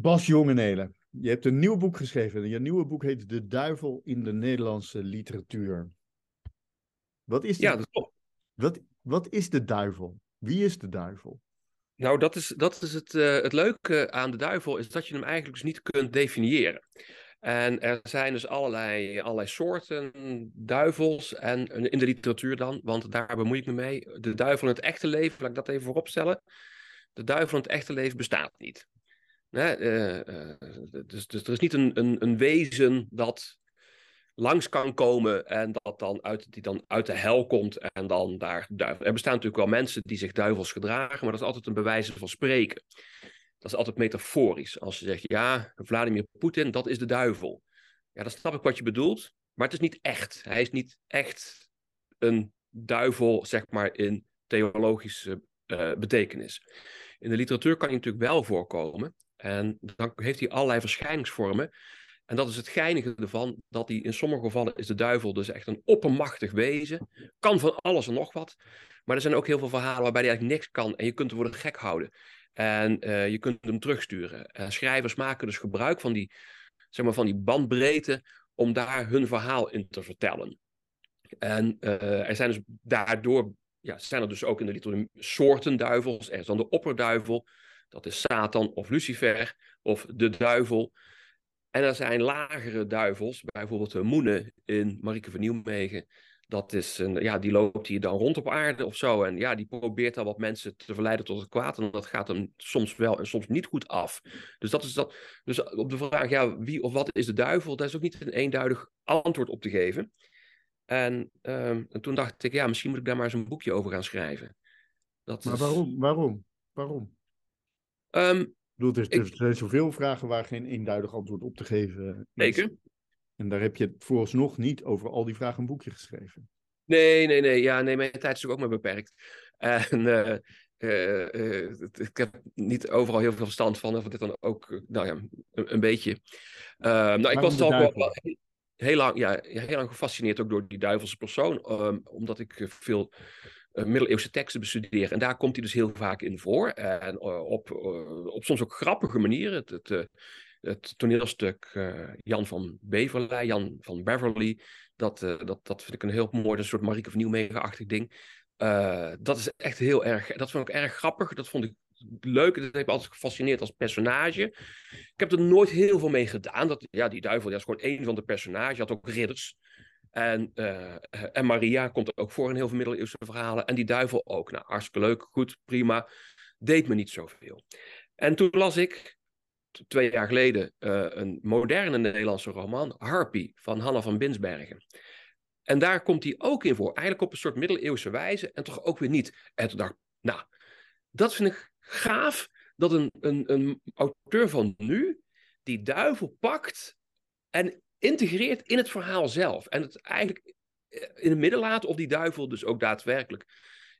Bas Jongenelen, je hebt een nieuw boek geschreven. Je nieuwe boek heet De Duivel in de Nederlandse Literatuur. Wat is de, Ja, dat klopt. wat, wat is de duivel? Wie is de duivel? Nou, dat is, dat is het, eh, het leuke aan de duivel, is dat je hem eigenlijk dus niet kunt definiëren. En er zijn dus allerlei, allerlei soorten duivels en in de literatuur dan, want daar bemoei ik me mee. De duivel in het echte leven, laat ik dat even vooropstellen. De duivel in het echte leven bestaat niet. Eh, eh, dus, dus er is niet een, een, een wezen dat langs kan komen en dat dan uit, die dan uit de hel komt en dan daar duivel. Er bestaan natuurlijk wel mensen die zich duivels gedragen, maar dat is altijd een bewijs van spreken. Dat is altijd metaforisch. Als je zegt, ja, Vladimir Poetin, dat is de duivel. Ja, dan snap ik wat je bedoelt, maar het is niet echt. Hij is niet echt een duivel, zeg maar, in theologische uh, betekenis. In de literatuur kan hij natuurlijk wel voorkomen. En dan heeft hij allerlei verschijningsvormen. En dat is het geinige ervan, dat hij in sommige gevallen is de duivel dus echt een oppermachtig wezen. Kan van alles en nog wat. Maar er zijn ook heel veel verhalen waarbij hij eigenlijk niks kan. En je kunt hem voor de gek houden. En uh, je kunt hem terugsturen. Uh, schrijvers maken dus gebruik van die, zeg maar, van die bandbreedte om daar hun verhaal in te vertellen. En uh, er zijn dus daardoor, ja, zijn er dus ook in de literatuur soorten duivels. Er is dan de opperduivel, dat is Satan of Lucifer of de duivel. En er zijn lagere duivels, bijvoorbeeld de Moene in Marieke van Nieuwmegen. Dat is een, ja, die loopt hier dan rond op aarde of zo. En ja, die probeert dan wat mensen te verleiden tot het kwaad. En dat gaat hem soms wel en soms niet goed af. Dus, dat is dat, dus op de vraag, ja, wie of wat is de duivel? Daar is ook niet een eenduidig antwoord op te geven. En, um, en toen dacht ik, ja, misschien moet ik daar maar eens een boekje over gaan schrijven. Dat maar is... waarom? Waarom? Waarom? Um, ik bedoel, er, er zijn zoveel vragen waar geen eenduidig antwoord op te geven is. Zeker. En daar heb je vooralsnog niet over al die vragen een boekje geschreven. Nee, nee, nee. Ja, nee, mijn tijd is ook maar beperkt. En uh, uh, uh, ik heb niet overal heel veel verstand van. Of dit dan ook, nou ja, een, een beetje. nou, ik was al wel heel lang, ja, heel lang gefascineerd ook door die duivelse persoon. Um, omdat ik veel middeleeuwse teksten bestudeer. En daar komt hij dus heel vaak in voor. En uh, op, uh, op soms ook grappige manieren. Het, het, het toneelstuk Jan van Beverley, Jan van Beverly. Dat, dat, dat vind ik een heel mooi, een soort Marieke van Nieuwmegen-achtig ding. dat is echt heel erg, dat vond ik erg grappig. Dat vond ik leuk. Dat heeft me altijd gefascineerd als personage. Ik heb er nooit heel veel mee gedaan. Dat, ja, die duivel ja, is gewoon één van de personages. Je had ook ridders. En, uh, en Maria komt ook voor in heel veel middeleeuwse verhalen. En die duivel ook. Nou, hartstikke leuk, goed, prima. Deed me niet zoveel. En toen las ik, twee jaar geleden, uh, een moderne Nederlandse roman, Harpy, van Hanna van Binsbergen. En daar komt hij ook in voor. Eigenlijk op een soort middeleeuwse wijze. En toch ook weer niet. En toen dacht ik, nou, dat vind ik gaaf. Dat een, een, een auteur van nu die duivel pakt en integreert in het verhaal zelf. En het eigenlijk in het midden laat of die duivel dus ook daadwerkelijk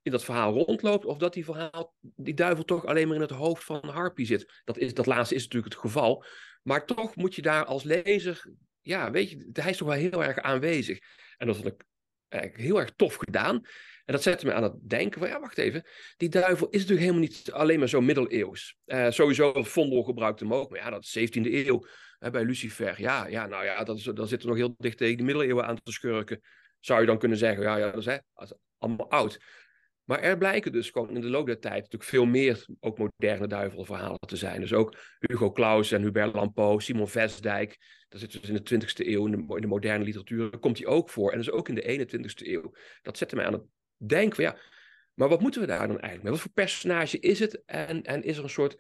in dat verhaal rondloopt, of dat die, verhaal, die duivel toch alleen maar in het hoofd van Harpy zit. Dat, is, dat laatste is natuurlijk het geval. Maar toch moet je daar als lezer, ja, weet je, hij is toch wel heel erg aanwezig. En dat vond ik eigenlijk heel erg tof gedaan. En dat zette me aan het denken van, ja, wacht even, die duivel is natuurlijk helemaal niet alleen maar zo middeleeuws. Uh, sowieso, Vondel gebruikte hem ook, maar ja, dat is 17e eeuw bij Lucifer. Ja, ja, nou ja, dat, is, dat zit er nog heel dicht tegen de middeleeuwen aan te schurken. Zou je dan kunnen zeggen, ja, ja dat, is, hè, allemaal oud. Maar er blijken dus gewoon in de loop der tijd natuurlijk veel meer ook moderne duivelverhalen te zijn. Dus ook Hugo Claus en Hubert Lampeau, Simon Vestdijk. Dat zit dus in de 20e eeuw, in de, moderne literatuur, komt hij ook voor. En dus ook in de 21e eeuw. Dat zette mij aan het denken ja, maar wat moeten we daar dan eigenlijk mee? Wat voor personage is het? En, en is er een soort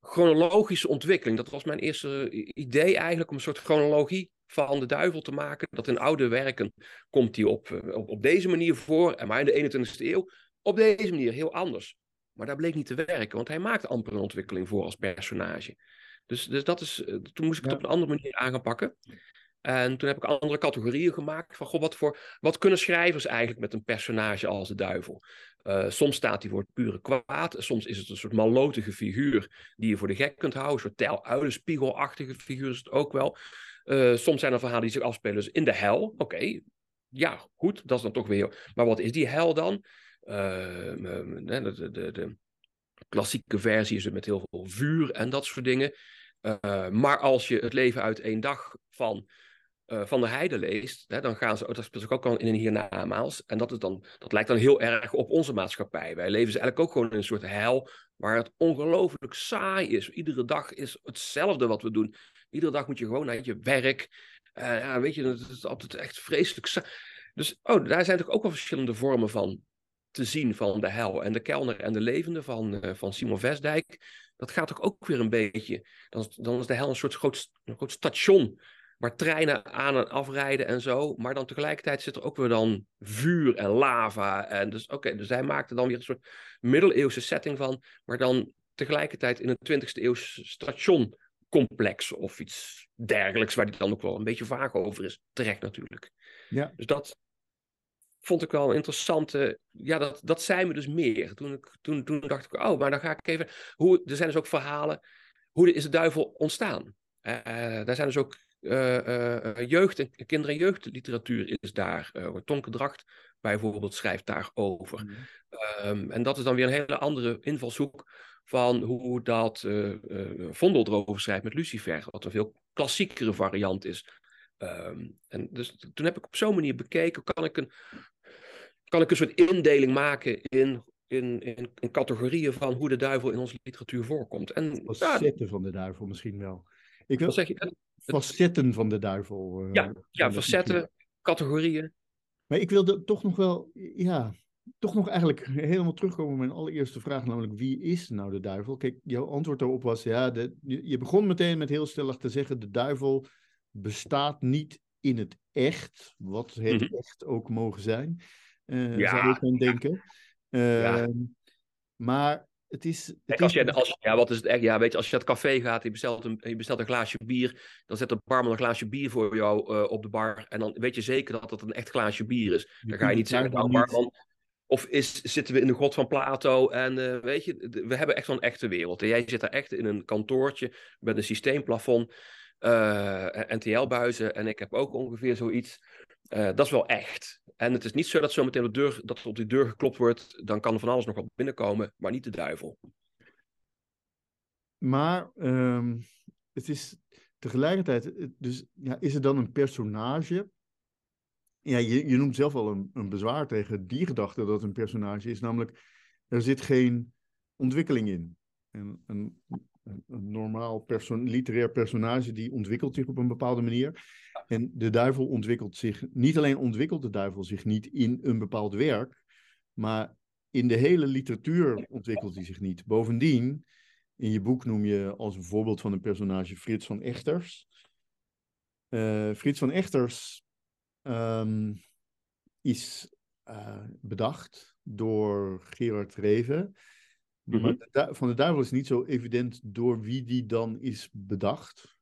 chronologische ontwikkeling? Dat was mijn eerste idee eigenlijk, om een soort chronologie van de duivel te maken. Dat in oude werken komt hij op, op, op deze manier voor. En maar in de 21e eeuw op deze manier heel anders. Maar dat bleek niet te werken, want hij maakt amper een ontwikkeling voor als personage. Dus, dus dat is, toen moest ik het ja. op een andere manier aan gaan pakken. En toen heb ik andere categorieën gemaakt. Van, goh, wat, voor, wat kunnen schrijvers eigenlijk met een personage als de duivel? Uh, soms staat hij voor het pure kwaad. Soms is het een soort mallotige figuur die je voor de gek kunt houden. Een soort tel-uilenspiegelachtige figuur is het ook wel. Uh, soms zijn er verhalen die zich afspelen dus in de hel. Oké, ja, goed, dat is dan toch weer... Maar wat is die hel dan? Uh, de, de, de, de, klassieke versie is het met heel veel vuur en dat soort dingen. Uh, maar als je het leven uit één dag van, uh, van de heide leest, hè, dan gaan ze, dat speelt ook al in een hiernamaals. En dat, is dan, dat lijkt dan heel erg op onze maatschappij. Wij leven ze eigenlijk ook gewoon in een soort hel, waar het ongelooflijk saai is. Iedere dag is hetzelfde wat we doen. Iedere dag moet je gewoon naar je werk. Uh, weet je, het is altijd echt vreselijk saai. Dus oh, daar zijn toch ook wel verschillende vormen van te zien van de hel. En de kelner en de levende van, uh, van Simon Vestdijk, dat gaat toch ook weer een beetje. Dan, dan is de hel een soort groot, groot station waar treinen aan en afrijden en zo. Maar dan tegelijkertijd zit er ook weer dan vuur en lava. En dus, oké, dus hij maakte dan weer een soort middeleeuwse setting van, maar dan tegelijkertijd in een 20e eeuws stationcomplex of iets dergelijks, waar hij dan ook wel een beetje vaag over is. Terecht natuurlijk. Ja. Dus dat, vond ik wel interessant. ja, dat, dat zei me dus meer. Toen, ik, toen, toen dacht ik, oh, maar dan ga ik even. Hoe, er zijn dus ook verhalen. Hoe is de duivel ontstaan? Uh, daar zijn dus ook jeugd- en kinder- en jeugdliteratuur is daar. Tonke Dracht bijvoorbeeld schrijft daarover. Mm. Um, en dat is dan weer een hele andere invalshoek van hoe dat Vondel erover schrijft met Lucifer. Wat een veel klassiekere variant is. Um, en dus toen heb ik op zo'n manier bekeken, kan ik een, kan ik een soort indeling maken in, in, in, in categorieën van hoe de duivel in onze literatuur voorkomt. En, facetten ja, van de duivel misschien wel. Ik wil, zeg je? Facetten van de duivel. Uh, ja, ja facetten, categorieën. Maar ik wilde toch nog wel, ja, toch nog eigenlijk helemaal terugkomen op mijn allereerste vraag, namelijk wie is nou de duivel? Kijk, jouw antwoord daarop was, ja, de, je begon meteen met heel stellig te zeggen, de duivel bestaat niet in het echt, wat het mhm. echt ook mogen zijn, uh, ja. zou ik dan denken. Ja. Ehm, maar het is. Het Kijk, als je, als, ja, wat is het echt? Ja, weet je, als je naar het café gaat, je bestelt een, je bestelt een glaasje bier, dan zet de barman een glaasje bier voor jou uh, op de bar. En dan weet je zeker dat het een echt glaasje bier is. Dan ga je niet zeggen, nou, barman. Of is, zitten we in de god van Plato en uh, weet je, we hebben echt zo'n echte wereld. En jij zit daar echt in een kantoortje met een systeemplafond uh, NTL-buizen. En ik heb ook ongeveer zoiets. Uh, dat is wel echt. En het is niet zo dat zometeen de deur, dat op die deur geklopt wordt. Dan kan er van alles nog wat binnenkomen, maar niet de duivel. Maar um, het is tegelijkertijd, dus ja, is er dan een personage? Ja, je, je noemt zelf al een, een bezwaar tegen die gedachte dat een personage is, namelijk er zit geen ontwikkeling in. En een normaal literair personage die ontwikkelt zich op een bepaalde manier. En de duivel ontwikkelt zich, niet alleen ontwikkelt de duivel zich niet in een bepaald werk, maar in de hele literatuur ontwikkelt hij zich niet. Bovendien, in je boek noem je als een voorbeeld van een personage Frits van Echters. Uh, Frits van Echters um, is uh, bedacht door Gerard Reven. Maar mhm. van de duivel is niet zo evident door wie die dan is bedacht.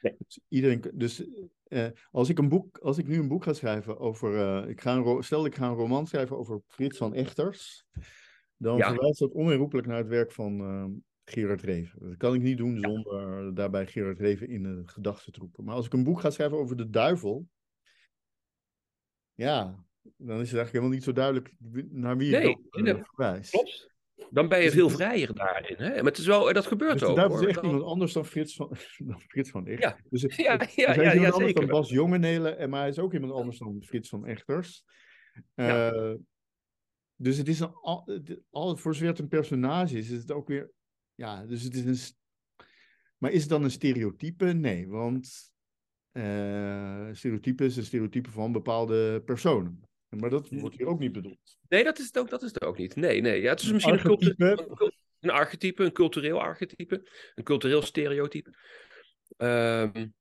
Nee. Dus iedereen, dus uh, als, ik een boek, als ik nu een boek ga schrijven over. Uh, ik ga een, stel ik ga een roman schrijven over Frits van Echters. Dan ja. verwijst dat onherroepelijk naar het werk van uh, Gerard Reven. Dat kan ik niet doen zonder daarbij Gerard Reven in de gedachten te roepen. Maar als ik een boek ga schrijven over de duivel. Ja, dan is het eigenlijk helemaal niet zo duidelijk naar wie nee, ik dat verwijst. Klopt. Dan ben je veel vrijer daarin. Hè? Maar het is wel, dat gebeurt dus ook. Dat is echt iemand anders dan Frits van, dan Frits van Echt. Ja, dus het, ja, ja, hij is iemand anders dan Bas Jongenelen, maar hij is ook iemand anders dan Frits van Echters. Uh, dus het is een, al, voor zover het een personage is, is het ook weer. Ja, dus het is een. Maar is het dan een stereotype? Nee, want uh, stereotype is een stereotype van bepaalde personen. Maar dat wordt hier ook niet bedoeld. Nee, dat is het ook, dat is het ook niet. Nee, nee. Ja, het is misschien een, een archetype, een cultureel archetype, een cultureel stereotype. Um,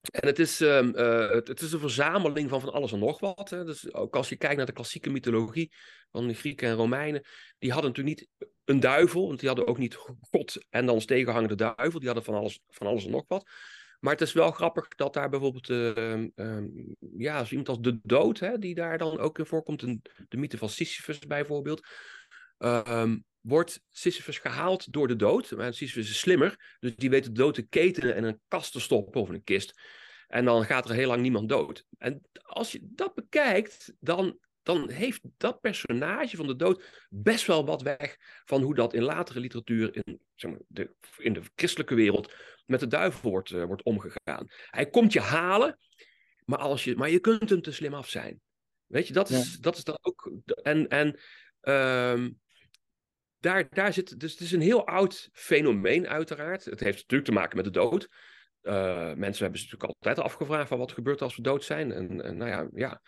en het is, um, uh, het, het, is een verzameling van van alles en nog wat. Hè. Dus ook als je kijkt naar de klassieke mythologie van de Grieken en Romeinen, die hadden natuurlijk niet een duivel, want die hadden ook niet God en dan tegenhangende duivel, die hadden van alles, van alles en nog wat. Maar het is wel grappig dat daar bijvoorbeeld, uh, ja, zo iemand als de dood, hè, die daar dan ook in voorkomt, een, de mythe van Sisyphus bijvoorbeeld, um, wordt Sisyphus gehaald door de dood. Maar Sisyphus is slimmer, dus die weet de dood te ketenen en een kast te stoppen of een kist. En dan gaat er heel lang niemand dood. En als je dat bekijkt, dan, dan heeft dat personage van de dood best wel wat weg van hoe dat in latere literatuur in, zeg maar, de, in de christelijke wereld met de duivel wordt, wordt omgegaan. Hij komt je halen, maar, als je, maar je kunt hem te slim af zijn. Weet je, dat is, dat is dan ook. En, en ehm, daar, daar zit. Dus het is een heel oud fenomeen, uiteraard. Het heeft natuurlijk te maken met de dood. Uh, mensen hebben zich natuurlijk altijd afgevraagd van wat gebeurt als we dood zijn. En, en nou ja, ja,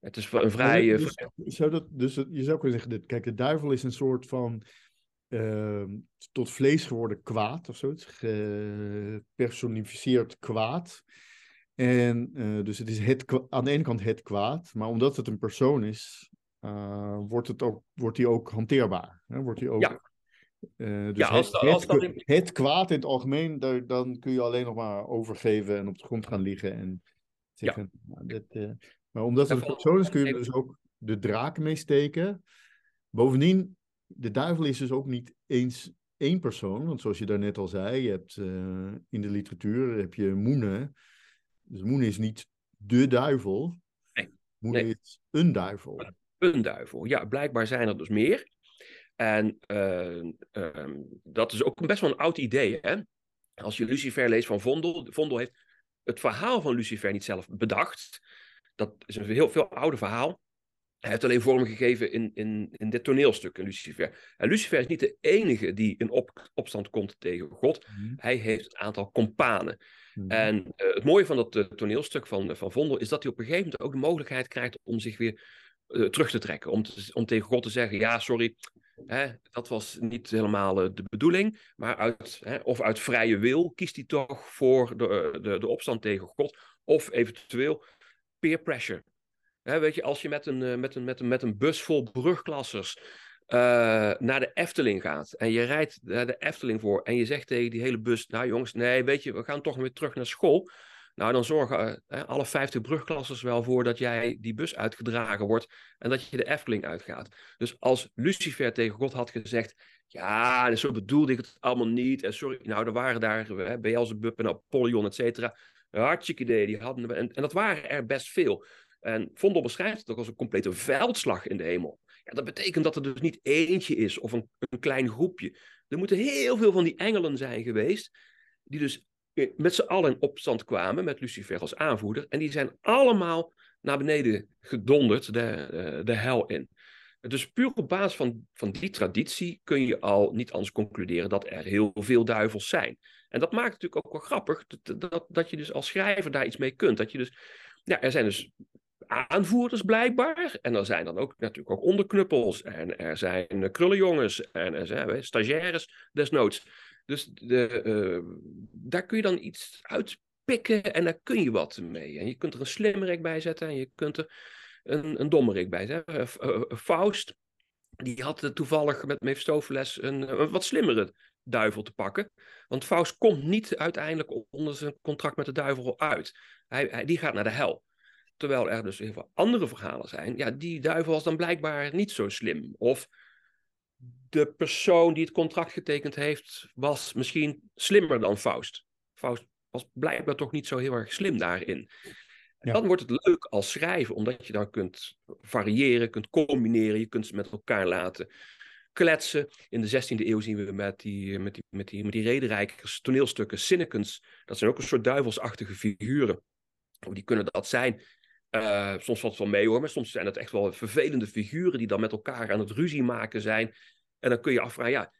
het is een vrij... Dus, zou dat, dus je zou kunnen zeggen, dit, kijk, de duivel is een soort van uh, tot vlees geworden kwaad of zoiets. Gepersonificeerd kwaad. En uh, dus het is het, aan de ene kant het kwaad, maar omdat het een persoon is, uh, wordt, het ook, wordt die ook hanteerbaar. Hè? Wordt die ook, ja. Uh, dus ja, als, het, als het, het, kwaad in het algemeen, daar, dan kun je alleen nog maar overgeven en op de grond gaan liggen en zeggen, ja. nou, dit, maar omdat het een persoon is, kun je er dus ook de draak mee steken. Bovendien, de duivel is dus ook niet eens één persoon, want zoals je daarnet al zei, je hebt in de literatuur heb je Moene, dus Moen is niet de duivel. Nee. Moen is een duivel. Een duivel, ja. Blijkbaar zijn er dus meer. En uh, uh, dat is ook best wel een oud idee. Hè? Als je Lucifer leest van Vondel. Vondel heeft het verhaal van Lucifer niet zelf bedacht. Dat is een heel veel ouder verhaal. Hij heeft alleen vorm gegeven in, in, in dit toneelstuk, in Lucifer. En Lucifer is niet de enige die in op, opstand komt tegen God. Mhm. Hij heeft een aantal companen. Mhm. En uh, het mooie van dat uh, toneelstuk van, van Vondel is dat hij op een gegeven moment ook de mogelijkheid krijgt om zich weer uh, terug te trekken. Om, te, om tegen God te zeggen, ja, sorry, hè, dat was niet helemaal de bedoeling. Maar uit, hè, of uit vrije wil kiest hij toch voor de, de, de opstand tegen God. Of eventueel peer pressure. Hè, weet je, als je met een, met, een, met, een, met een bus vol brugklassers uh, naar de Efteling gaat en je rijdt naar de Efteling voor en je zegt tegen die hele bus, nou jongens, nee, weet je, we gaan toch weer terug naar school. Nou, dan zorgen uh, alle 50 brugklassers wel voor dat jij die bus uitgedragen wordt en dat je de Efteling uitgaat. Dus als Lucifer tegen God had gezegd, ja, zo bedoelde ik het allemaal niet. En sorry, nou, er waren daar uh, Beelzebub en Apollyon, et cetera. Hartstikke idee, die hadden, en, en dat waren er best veel. En Vondel beschrijft het ook als een complete veldslag in de hemel. Ja, dat betekent dat er dus niet eentje is of een, een klein groepje. Er moeten heel veel van die engelen zijn geweest, die dus met z'n allen in opstand kwamen, met Lucifer als aanvoerder. En die zijn allemaal naar beneden gedonderd, de, de, hel in. Dus puur op basis van, van die traditie kun je al niet anders concluderen dat er heel veel duivels zijn. En dat maakt het natuurlijk ook wel grappig, dat, dat, dat je dus als schrijver daar iets mee kunt. Dat je dus, ja, er zijn dus aanvoerders blijkbaar. En er zijn dan ook natuurlijk ook onderknuppels. En er zijn krullenjongens. En er zijn stagiaires desnoods. Dus de, uh, daar kun je dan iets uitpikken en daar kun je wat mee. En je kunt er een slimmerik bij zetten en je kunt er een, een dommerik bij zetten. Faust, die had toevallig met Mephistopheles een, een wat slimmere duivel te pakken. Want Faust komt niet uiteindelijk onder zijn contract met de duivel uit. Hij, hij, die gaat naar de hel. Terwijl er dus heel veel andere verhalen zijn. Ja, die duivel was dan blijkbaar niet zo slim. Of de persoon die het contract getekend heeft, was misschien slimmer dan Faust. Faust was blijkbaar toch niet zo heel erg slim daarin. En dan wordt het leuk als schrijven, omdat je dan kunt variëren, kunt combineren, je kunt ze met elkaar laten kletsen. In de 16e eeuw zien we met die, met die, met die, met die rederijkers toneelstukken, Sinnekens. Dat zijn ook een soort duivelsachtige figuren. Die kunnen dat zijn. Uh, soms valt het wel mee hoor, maar soms zijn het echt wel vervelende figuren die dan met elkaar aan het ruzie maken zijn. En dan kun je afvragen, ja,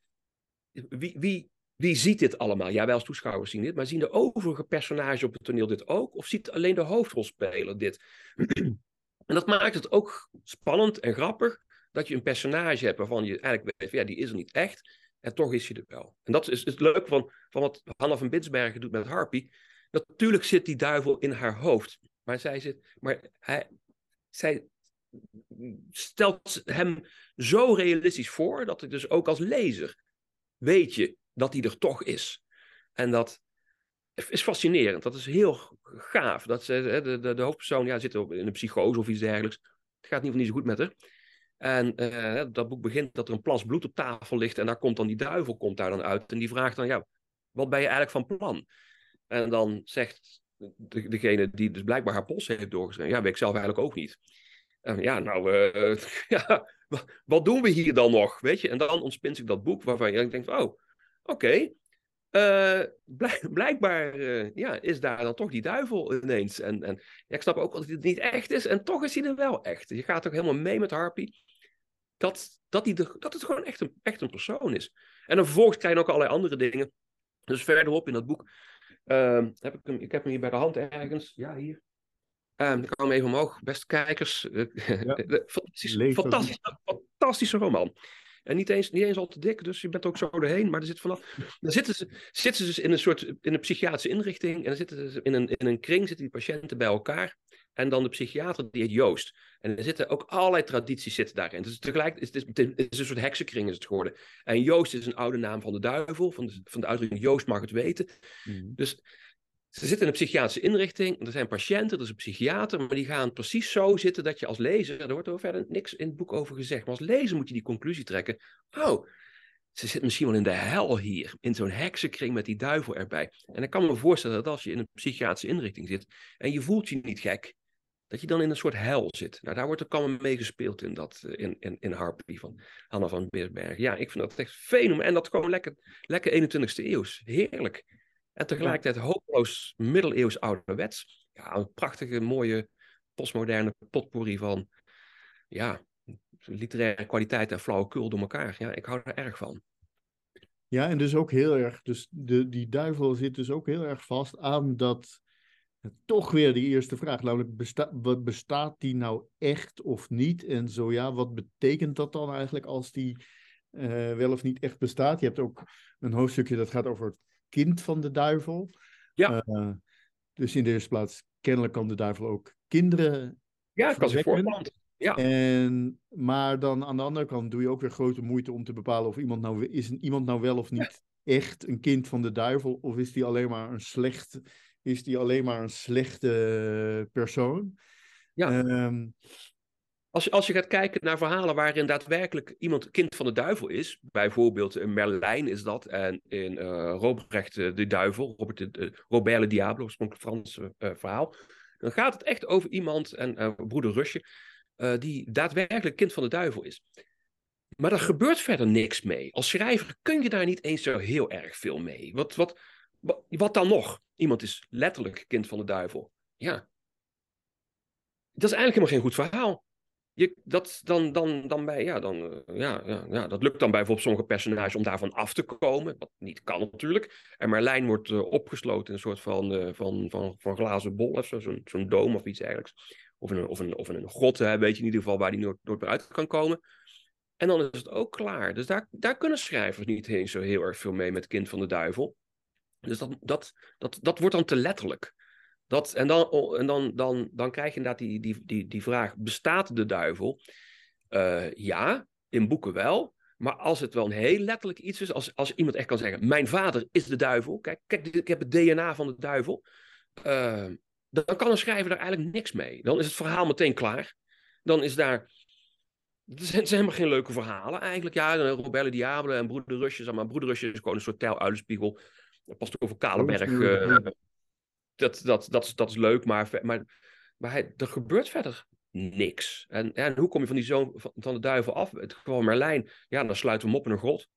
wie, wie, wie ziet dit allemaal? Ja, wij als toeschouwers zien dit, maar zien de overige personages op het toneel dit ook? Of ziet alleen de hoofdrolspeler dit? en dat maakt het ook spannend en grappig dat je een personage hebt waarvan je eigenlijk weet, ja, die is er niet echt. En toch is hij er wel. En dat is het leuke van, van wat Hanna van Binsbergen doet met Harpy. Natuurlijk zit die duivel in haar hoofd. Maar zij, zit, maar hij, zij stelt hem zo realistisch voor dat ik dus ook als lezer weet je dat hij er toch is. En dat is fascinerend. Dat is heel gaaf. Dat ze, de, de, de hoofdpersoon ja, zit in een psychose of iets dergelijks. Het gaat in ieder geval niet zo goed met haar. En uh, dat boek begint dat er een plas bloed op tafel ligt. En daar komt dan die duivel komt daar dan uit. En die vraagt dan, ja, wat ben je eigenlijk van plan? En dan zegt degene die dus blijkbaar haar post heeft doorgeschreven. Ja, weet ik zelf eigenlijk ook niet. Ja, nou, uh, ja, wat doen we hier dan nog? Weet je? En dan ontspint ik dat boek waarvan je denkt, oh, oké. Uh, blijkbaar uh, ja, is daar dan toch die duivel ineens. En, en ik snap ook dat het niet echt is. En toch is hij er wel echt. Je gaat ook helemaal mee met Harpy. Dat, dat, die dat het gewoon echt een, echt een persoon is. En dan vervolgens krijg je ook allerlei andere dingen. Dus verderop in dat boek. Uh, heb ik, hem, ik heb hem hier bij de hand ergens. Ja, hier. Um, ik kwam even omhoog. Beste kijkers. Ja. fantastische, fantastische, fantastische roman. En niet eens, niet eens al te dik, dus je bent ook zo doorheen. Maar er zit vanaf. Dan zitten ze, zitten ze dus in een soort in een psychiatrische inrichting. En dan zitten ze in een, in een kring zitten die patiënten bij elkaar. En dan de psychiater, die heet Joost. En er zitten ook allerlei tradities zitten daarin. Dus tegelijk is het, is, is een soort heksenkring is het geworden. En Joost is een oude naam van de duivel. Van de, van de uitdrukking Joost mag het weten. Mm. Dus ze zitten in een psychiatrische inrichting. Er zijn patiënten, er is een psychiater. Maar die gaan precies zo zitten dat je als lezer... Er wordt er verder niks in het boek over gezegd. Maar als lezer moet je die conclusie trekken. Oh, ze zit misschien wel in de hel hier. In zo'n heksenkring met die duivel erbij. En ik kan me voorstellen dat als je in een psychiatrische inrichting zit... en je voelt je niet gek dat je dan in een soort hel zit. Nou, daar wordt er allemaal mee gespeeld in, dat, eh, in, in, in Harpy van Hanna van Beersberg. Ja, ik vind dat echt fenomen. En dat gewoon lekker, lekker 21ste eeuws. Heerlijk. En tegelijkertijd hopeloos middeleeuws ouderwets. Ja, een prachtige, mooie, postmoderne potpourri van... Ja, literaire kwaliteit en flauwekul door elkaar. Ja, ik hou er erg van. Ja, en dus ook heel erg... Dus de, die duivel zit dus ook heel erg vast aan dat toch weer die eerste vraag, namelijk besta bestaat die nou echt of niet? En zo ja, wat betekent dat dan eigenlijk als die uh, wel of niet echt bestaat? Je hebt ook een hoofdstukje dat gaat over het kind van de duivel. Ja. Uh, dus in de eerste plaats, kennelijk kan de duivel ook kinderen. Ja, kan zich voorplanten. Ja. En, maar dan aan de andere kant doe je ook weer grote moeite om te bepalen of iemand nou, is iemand nou wel of niet echt een kind van de duivel, of is die alleen maar een slecht is die alleen maar een slechte persoon. Ja. Um, als, je, als je gaat kijken naar verhalen waarin daadwerkelijk iemand kind van de duivel is, bijvoorbeeld in Merlijn is dat, en in uh, Robrecht de Duivel, Robert de, Robert le Diablo, oorspronkelijk Frans uh, verhaal, dan gaat het echt over iemand, en uh, broeder Rusje, die daadwerkelijk kind van de duivel is. Maar er gebeurt verder niks mee. Als schrijver kun je daar niet eens zo heel erg veel mee. Wat, wat, wat dan nog? Iemand is letterlijk kind van de duivel. Ja. Dat is eigenlijk helemaal geen goed verhaal. Je, dat, dan, dan, dan bij, ja, dan, uh, ja, ja, ja, dat lukt dan bijvoorbeeld sommige personages om daarvan af te komen. Wat niet kan natuurlijk. En Merlijn wordt uh, opgesloten in een soort van, uh, van, van, van glazen bol of zo'n zo doom of iets dergelijks. Of in een, of een, of een grot, hè, weet je in ieder geval, waar die nooit, nooit meer uit kan komen. En dan is het ook klaar. Dus daar, daar kunnen schrijvers niet eens zo heel erg veel mee met Kind van de Duivel. Dus dat, dat, dat, dat wordt dan te letterlijk. Dat, en dan, en dan, dan, dan krijg je inderdaad die, die, die, die vraag: bestaat de duivel? Uh, ja, in boeken wel. Maar als het wel een heel letterlijk iets is, als, als iemand echt kan zeggen: Mijn vader is de duivel. Kijk, kijk ik heb het DNA van de duivel. Uh, dan kan een schrijver daar eigenlijk niks mee. Dan is het verhaal meteen klaar. Dan is daar. Zijn, helemaal geen leuke verhalen eigenlijk. Ja, Robelle Diablo en Broeder Rusje. Maar Broeder Rusje is gewoon een soort tijluilenspiegel past over Kalenberg. Uh, dat, dat, dat, is, dat is leuk, maar, maar, maar hij, er gebeurt verder niks. En, en hoe kom je van die zoon van, van de duivel af? Het gewoon Merlijn, ja, dan sluiten we hem op in een grot.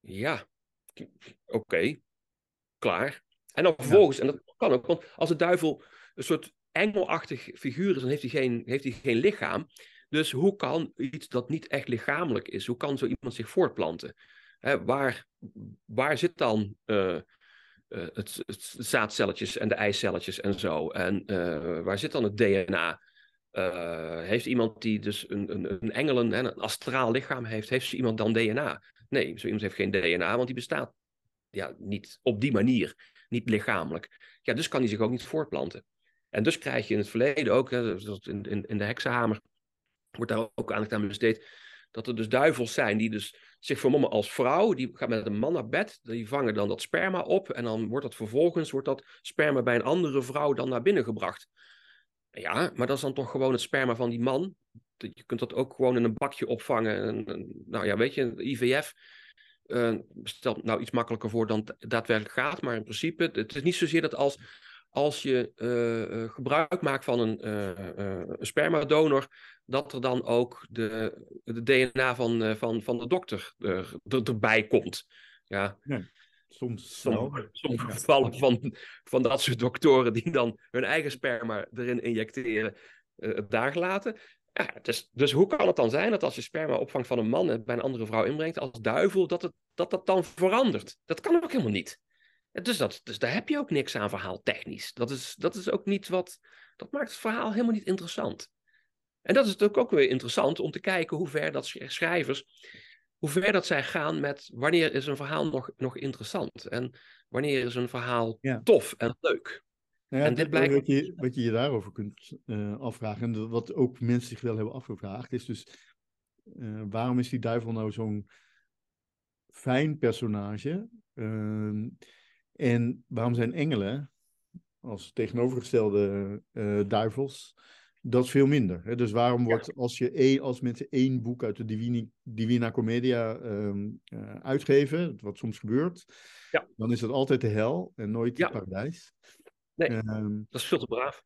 Ja, oké, klaar. En dan vervolgens, en dat kan ook, want als de duivel een soort engelachtig figuur is, dan heeft hij geen, heeft hij geen lichaam. Dus hoe kan iets dat niet echt lichamelijk is, hoe kan zo iemand zich voortplanten? Waar, waar zit dan uh, het, het, zaadcelletjes en de eicelletjes en zo? En uh, waar zit dan het DNA? heeft iemand die dus een, een, een engelen, een astraal lichaam heeft, heeft iemand dan DNA? Nee, zo iemand heeft geen DNA, want die bestaat ja, niet op die manier, niet lichamelijk. Ja, dus kan hij zich ook niet voortplanten. En dus krijg je in het verleden ook, in, in, in de heksenhamer, wordt daar ook aandacht aan besteed, dat er dus duivels zijn die dus zich vermommen als vrouw. Die gaat met een man naar bed. Die vangen dan dat sperma op. En dan wordt dat vervolgens, wordt dat sperma bij een andere vrouw dan naar binnen gebracht. Ja, maar dat is dan toch gewoon het sperma van die man. Je kunt dat ook gewoon in een bakje opvangen. En, nou ja, weet je, IVF uh, eh, stelt nou iets makkelijker voor dan daadwerkelijk gaat. Maar in principe, het is niet zozeer dat als als je uh, gebruik maakt van een, uh, een spermadonor, dat er dan ook de, de DNA van, van, van de dokter er, erbij komt. Ja. Soms, sommige, sommige gevallen van, van dat soort doktoren die dan hun eigen sperma erin injecteren, uh, daar laten. Ja, dus, dus hoe kan het dan zijn dat als je sperma opvangt van een man en bij een andere vrouw inbrengt als duivel, dat het, dat, dat dan verandert? Dat kan ook helemaal niet. Dus, dat, dus daar heb je ook niks aan verhaal technisch. Dat is, dat is ook niet wat. Dat maakt het verhaal helemaal niet interessant. En dat is natuurlijk ook weer interessant om te kijken hoe ver dat schrijvers, hoe ver dat zij gaan met wanneer is een verhaal nog, nog interessant en wanneer is een verhaal tof en leuk. Nou ja, en dit blijkt... wat, je, wat je je daarover kunt uh, afvragen, en wat ook mensen zich wel hebben afgevraagd, is dus uh, waarom is die duivel nou zo'n fijn personage? Uh, en waarom zijn engelen, als tegenovergestelde uh, duivels, dat veel minder? Hè? Dus waarom wordt, als, je één, als mensen één boek uit de Divini, Divina Commedia um, uitgeven, wat soms gebeurt, ja. dan is dat altijd de hel en nooit het paradijs. Nee, um, dat is veel te braaf.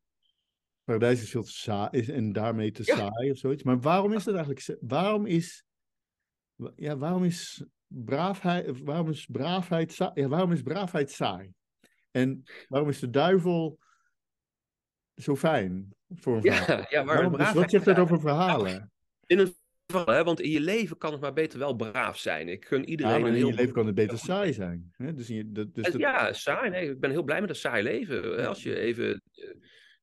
Paradijs is veel te saai en daarmee te saai of zoiets. Maar waarom is dat eigenlijk? Waarom is, ja, waarom is braafheid, waarom is braafheid, saai? Ja, waarom is braafheid saai? En waarom is de duivel zo fijn voor een verhaal? Ja, ja waarom, dus wat zegt het over verhalen? In een Hè? Want in je leven kan het maar beter wel braaf zijn. Ik gun iedereen ja, een heel... in je leven kan het beter saai zijn. Hè? Dus je, dat, dus dat... Ja, saai. Nee, ik ben heel blij met een saai leven. Als je even...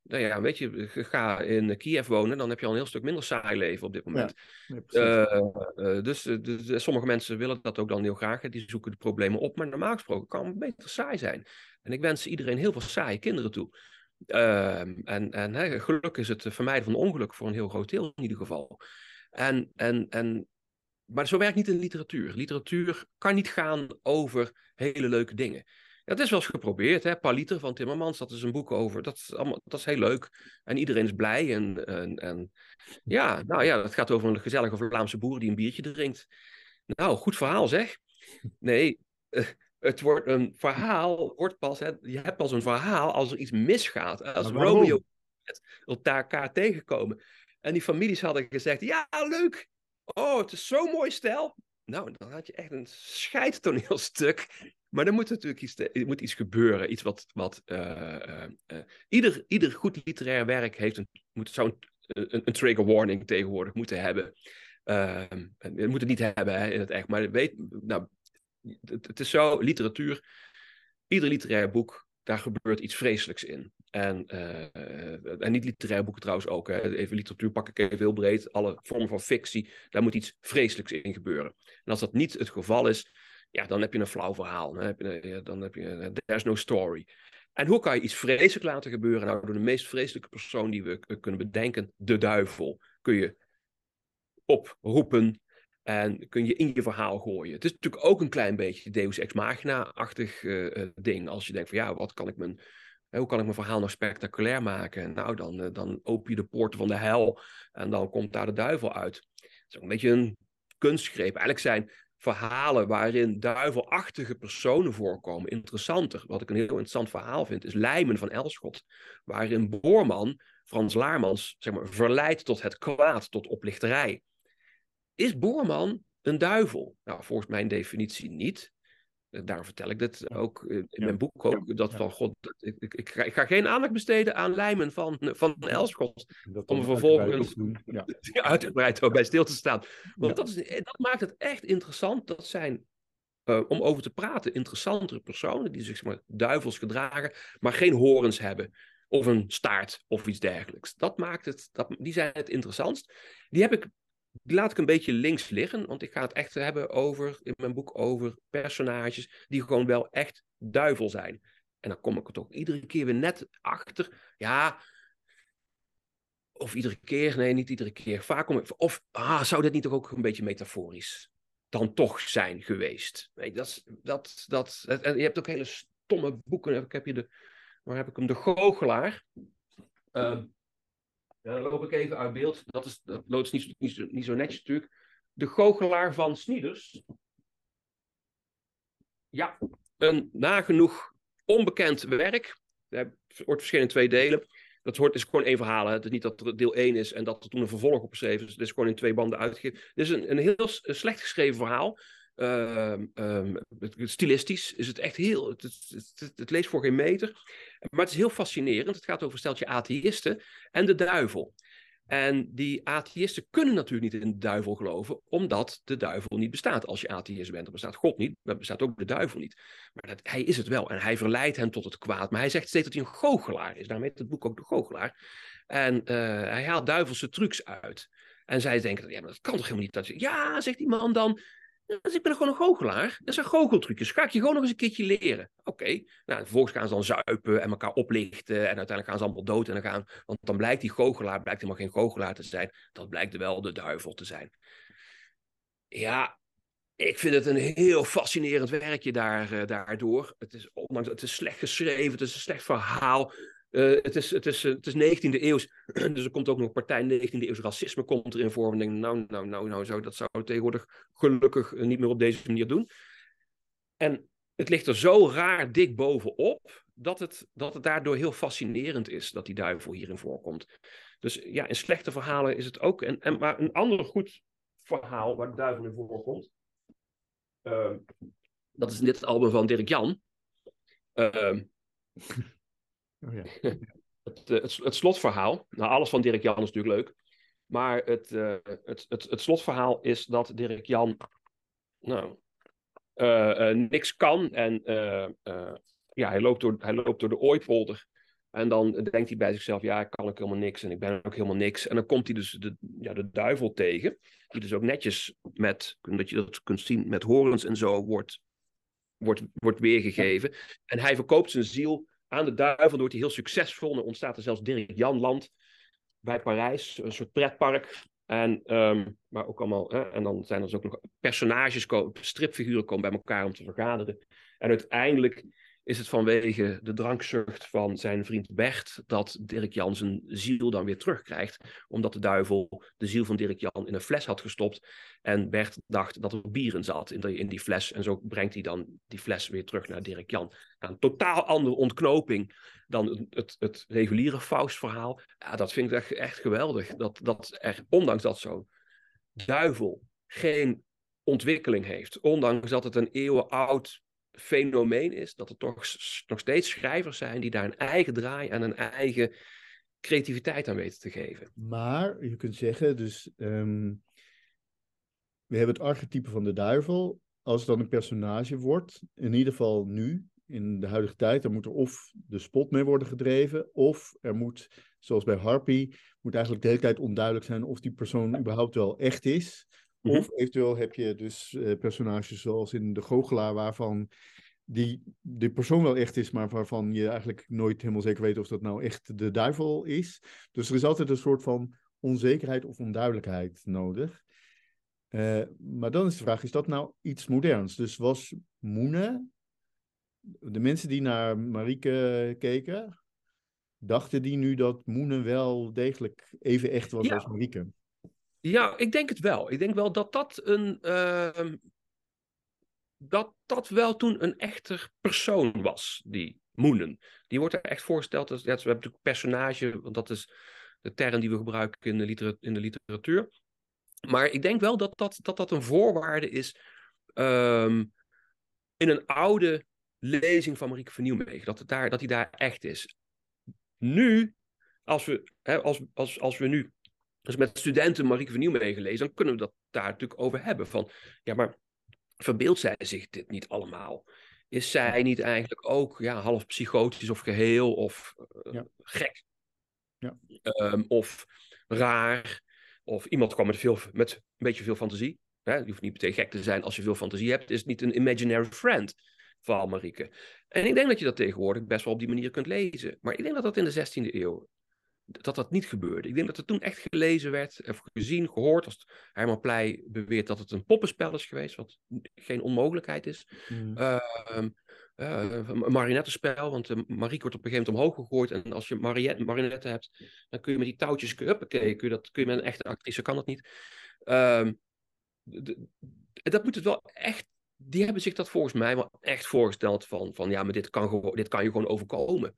Eh, nou ja, weet je, ga in Kiev wonen, dan heb je al een heel stuk minder saai leven op dit moment. Ja, uh, dus, dus, sommige mensen willen dat ook dan heel graag. Die zoeken de problemen op, maar normaal gesproken kan het beter saai zijn. En ik wens iedereen heel veel saaie kinderen toe. Ehm, en en hè, geluk is het vermijden van ongeluk voor een heel groot deel in ieder geval. En, en, en, maar zo werkt niet in literatuur. Literatuur kan niet gaan over hele leuke dingen. Dat is wel eens geprobeerd, hè? Paliter van Timmermans, dat is een boek over. Dat is, allemaal, dat is heel leuk. En iedereen is blij. En, en, en ja, nou ja, het gaat over een gezellige Vlaamse boer die een biertje drinkt. Nou, goed verhaal zeg. Nee, eh, het wordt een verhaal, wordt pas, hè, je hebt pas een verhaal als er iets misgaat. Als Romeo elkaar tegenkomen. En die families hadden gezegd: Ja, leuk. Oh, het is zo'n mooi stijl. Nou, dan had je echt een scheidtoneelstuk. Maar er moet natuurlijk iets, moet iets gebeuren. Iets wat. wat uh, uh, ieder, ieder goed literair werk heeft een, moet, zou een, een, trigger warning tegenwoordig moeten hebben. Ehm, je moet het niet hebben hè, in het echt. Maar weet, nou, het is zo: literatuur. Ieder literair boek daar gebeurt iets vreselijks in. En, uh, en niet literaire boeken trouwens ook. Hè. Even literatuur pak ik even heel breed. Alle vormen van fictie, daar moet iets vreselijks in gebeuren. En als dat niet het geval is, ja, dan heb je een flauw verhaal. Dan heb je, heb je there's no story. En hoe kan je iets vreselijk laten gebeuren? Nou, door de meest vreselijke persoon die we kunnen bedenken, de duivel, kun je oproepen en kun je in je verhaal gooien. Het is natuurlijk ook een klein beetje Deus Ex Machina-achtig uh, ding. Als je denkt van ja, wat kan ik mijn, hoe kan ik mijn verhaal nog spectaculair maken? Nou, dan, uh, dan open je de poorten van de hel en dan komt daar de duivel uit. Het is ook een beetje een kunstgreep. Eigenlijk zijn verhalen waarin duivelachtige personen voorkomen interessanter. Wat ik een heel interessant verhaal vind, is Lijmen van Elschot. Waarin Boorman, Frans Laarmans, zeg maar, verleidt tot het kwaad, tot oplichterij. Is Boorman een duivel? Nou, volgens mijn definitie niet. Eh, Daarom vertel ik dit ook in mijn boek ook. Dat van God, ik, ik, ik, ga, ik, ga, geen aandacht besteden aan lijmen van, van Elschot. Om vervolgens ja. uitgebreid bij stil te staan. Want dat, is, dat maakt het echt interessant. Dat zijn, uh, om over te praten, interessantere personen die zich zeg maar, duivels gedragen, maar geen horens hebben. Of een staart of iets dergelijks. Dat maakt het, dat, die zijn het interessantst. Die heb ik laat ik een beetje links liggen, want ik ga het echt hebben over, in mijn boek, over personages die gewoon wel echt duivel zijn. En dan kom ik er toch iedere keer weer net achter. Ja, of iedere keer, nee, niet iedere keer. Vaak kom ik, of ah, zou dit niet toch ook een beetje metaforisch dan toch zijn geweest? Nee, dat, dat, dat, en je hebt ook hele stomme boeken. Ik heb hier de, waar heb ik hem? De Goochelaar. Uh, dan loop ik even uit beeld. Dat is, dat niet, niet, niet zo netjes natuurlijk. De goochelaar van Snieders. Ja, een nagenoeg onbekend werk. Het wordt verschenen in twee delen. Dat hoort, is gewoon één verhaal. Het is niet dat er deel 1 is en dat er toen een vervolg op geschreven is. Het is gewoon in twee banden uitgegeven. Dit is een, een heel slecht geschreven verhaal. Ehm, ehm, stilistisch is het echt heel. Het, het, het, leest voor geen meter. Maar het is heel fascinerend. Het gaat over een steltje atheïsten en de duivel. En die atheïsten kunnen natuurlijk niet in de duivel geloven, omdat de duivel niet bestaat. Als je atheïst bent, dan bestaat God niet, dan bestaat ook de duivel niet. Maar dat, hij is het wel en hij verleidt hen tot het kwaad. Maar hij zegt steeds dat hij een goochelaar is. Daarmee heet het boek ook de goochelaar. En uh, hij haalt duivelse trucs uit. En zij denken, ja, maar dat kan toch helemaal niet. Dat je, ja, zegt die man dan, dus ik ben gewoon een goochelaar. Dat zijn goocheltrucjes. Ga ik je gewoon nog eens een keertje leren. Oké. Nou, vervolgens gaan ze dan zuipen en elkaar oplichten. En uiteindelijk gaan ze allemaal dood. En dan gaan, want dan blijkt die goochelaar blijkt helemaal geen goochelaar te zijn. Dat blijkt wel de duivel te zijn. Ja, ik vind het een heel fascinerend werkje daar, uh, daardoor. Het is, ondanks, het is slecht geschreven, het is een slecht verhaal. Uh, het, is, het, is, het is 19e eeuws, dus er komt ook nog partij 19e eeuws racisme komt erin voor. En denk, nou, nou, nou, nou, zo, dat zou tegenwoordig gelukkig niet meer op deze manier doen. En het ligt er zo raar dik bovenop, dat het, dat het daardoor heel fascinerend is dat die duivel hierin voorkomt. Dus ja, in slechte verhalen is het ook. En, en, maar een ander goed verhaal waar de duivel in voorkomt, uh, dat is in dit album van Dirk Jan. Uh, Oh ja. het, eh, het, het, slotverhaal, nou alles van Dirk Jan is natuurlijk leuk, maar het, uh, het, het, het slotverhaal is dat Dirk Jan nou, uh, niks kan en ja, hij, loopt door, hij loopt door de Ooipolder. En dan denkt hij bij zichzelf, ja, ik kan ook helemaal niks en ik ben ook helemaal niks. En dan komt hij dus de, ja, de duivel tegen, die dus ook netjes met, dat je dat kunt zien, met horens en zo wordt, wordt, wordt weergegeven. En hij verkoopt zijn ziel aan de duivel wordt hij heel succesvol. Er ontstaat er zelfs Dirk Janland bij Parijs, een soort pretpark. En, um, maar ook allemaal, hè, en dan zijn er dus ook nog personages, stripfiguren komen bij elkaar om te vergaderen. En uiteindelijk is het vanwege de drankzucht van zijn vriend Bert dat Dirk Jan zijn ziel dan weer terugkrijgt. Omdat de duivel de ziel van Dirk Jan in een fles had gestopt. En Bert dacht dat er bier in zat in, die fles. En zo brengt hij dan die fles weer terug naar Dirk Jan. Een totaal andere ontknoping dan het, het, het reguliere Faust-verhaal. Ja, dat vind ik echt, echt geweldig. Dat, dat er, ondanks dat zo'n duivel geen ontwikkeling heeft. Ondanks dat het een eeuwenoud fenomeen is dat er toch nog steeds schrijvers zijn die daar een eigen draai en een eigen creativiteit aan weten te geven. Maar je kunt zeggen, dus ehm, we hebben het archetype van de duivel. Als het dan een personage wordt, in ieder geval nu, in de huidige tijd, dan moet er of de spot mee worden gedreven, of er moet, zoals bij Harpy, moet eigenlijk de hele tijd onduidelijk zijn of die persoon überhaupt wel echt is. Mhm. Of eventueel heb je dus uh, personages zoals in De Goochelaar, waarvan die, de persoon wel echt is, maar waarvan je eigenlijk nooit helemaal zeker weet of dat nou echt de duivel is. Dus er is altijd een soort van onzekerheid of onduidelijkheid nodig. Uh, maar dan is de vraag, is dat nou iets moderns? Dus was Moene, de mensen die naar Marieke keken, dachten die nu dat Moene wel degelijk even echt was als Marieke? Ja, ik denk het wel. Ik denk wel dat dat een. Uh, dat dat wel toen een echter persoon was, die Moenen. Die wordt er echt voorgesteld als. Ja, we hebben natuurlijk personage, want dat is de term die we gebruiken in de, in de literatuur. Maar ik denk wel dat dat, dat, dat een voorwaarde is. Um, in een oude lezing van Marieke van dat, het daar, dat hij daar echt is. Nu, als we, hè, als, als, als we nu dus met studenten Marieke van Nieuwmegen gelezen, dan kunnen we dat daar natuurlijk over hebben. Van, ja, maar verbeeldt zij zich dit niet allemaal? Is zij niet eigenlijk ook ja, half psychotisch of geheel of uh, gek? Ja. Um, of raar? Of iemand kwam met, veel, met een beetje veel fantasie. Hè? Je hoeft niet meteen gek te zijn als je veel fantasie hebt. Is het niet een imaginary friend van Marieke? En ik denk dat je dat tegenwoordig best wel op die manier kunt lezen. Maar ik denk dat dat in de 16e eeuw dat dat niet gebeurde. Ik denk dat er toen echt gelezen werd, of gezien, gehoord. Als Herman Pleij beweert dat het een poppenspel is geweest, wat geen onmogelijkheid is. Mm. Uh, een marionettenspel, want de Marieke wordt op een gegeven moment omhoog gegooid. En als je marionetten hebt, dan kun je met die touwtjes, huppakee, kun je, dat, kun je met een echte actrice, kan dat niet. Uh, dat moet het wel echt, die hebben zich dat volgens mij wel echt voorgesteld van, van ja, maar dit kan, gewoon, dit kan je gewoon overkomen.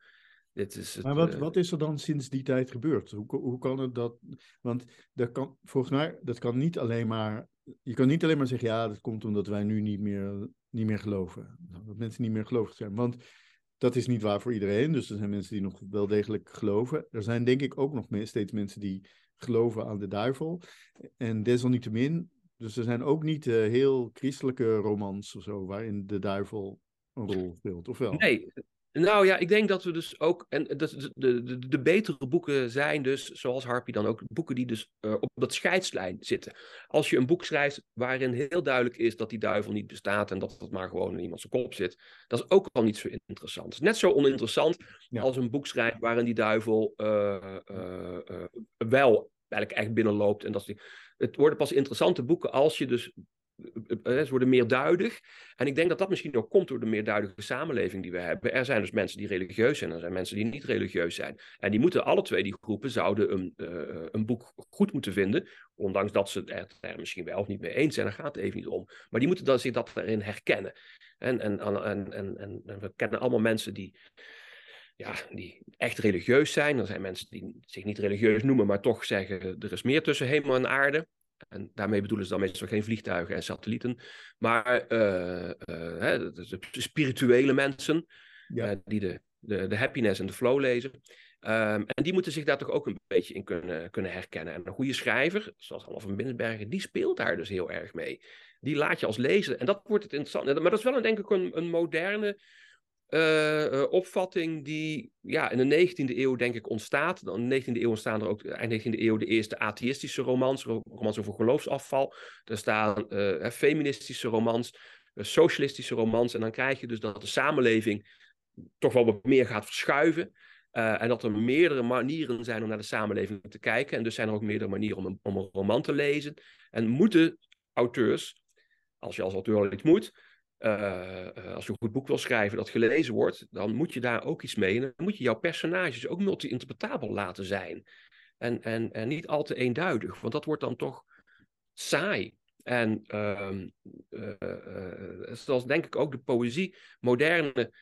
Dit is het, maar wat, eh, wat is er dan sinds die tijd gebeurd? Hoe, hoe kan het dat? Want dat kan, volgens mij, dat kan niet alleen maar. Je kan niet alleen maar zeggen, ja, dat komt omdat wij nu niet meer, niet meer geloven. Dat mensen niet meer gelovig zijn. Want dat is niet waar voor iedereen. Dus er zijn mensen die nog wel degelijk geloven. Er zijn denk ik ook nog steeds mensen die geloven aan de duivel. En desalniettemin, dus er zijn ook niet uh, heel christelijke romans of zo, waarin de duivel een rol speelt, of wel? Nee, nou ja, ik denk dat we dus ook. En de, de, de, de betere boeken zijn dus, zoals Harpy dan ook, boeken die dus uh, op dat scheidslijn zitten. Als je een boek schrijft waarin heel duidelijk is dat die duivel niet bestaat en dat het maar gewoon in iemands kop zit, dat is ook al niet zo interessant. Net zo oninteressant ja. als een boek schrijft waarin die duivel uh, uh, wel eigenlijk echt binnenloopt. En dat die, het worden pas interessante boeken als je dus ze worden meerduidig. En ik denk dat dat misschien ook komt door de meerduidige samenleving die we hebben. Er zijn dus mensen die religieus zijn er zijn mensen die niet religieus zijn. En die moeten alle twee die groepen zouden een, uh, een boek goed moeten vinden. Ondanks dat ze het er, misschien wel of niet mee eens zijn. Daar gaat het even niet om. Maar die moeten dan zich dat erin herkennen. En, en, en, en, en, en we kennen allemaal mensen die ja, die echt religieus zijn. Er zijn mensen die zich niet religieus noemen, maar toch zeggen er is meer tussen hemel en aarde. En daarmee bedoelen ze dan meestal geen vliegtuigen en satellieten. Maar uh, uh, de spirituele mensen, ja. uh, die de, de, de happiness en de flow lezen. Um, en die moeten zich daar toch ook een beetje in kunnen, kunnen herkennen. En een goede schrijver, zoals Half van Binnenbergen, die speelt daar dus heel erg mee. Die laat je als lezer. En dat wordt het interessant. Maar dat is wel een, denk ik een, een moderne uh, opvatting die ja, in de 19e eeuw denk ik ontstaat. In de 19e eeuw ontstaan er ook eind 19e eeuw de eerste atheïstische romans, romans over geloofsafval. Er staan uh, feministische romans, socialistische romans. En dan krijg je dus dat de samenleving toch wel wat meer gaat verschuiven. en dat er meerdere manieren zijn om naar de samenleving te kijken. En dus zijn er ook meerdere manieren om een, om een roman te lezen. En moeten auteurs, als je als auteur al moet, uh, als je een goed boek wil schrijven dat gelezen wordt, dan moet je daar ook iets mee. En dan moet je jouw personages ook multi-interpretabel laten zijn. En, en, en niet al te eenduidig, want dat wordt dan toch saai. En uh, uh, zoals denk ik ook de poëzie, moderne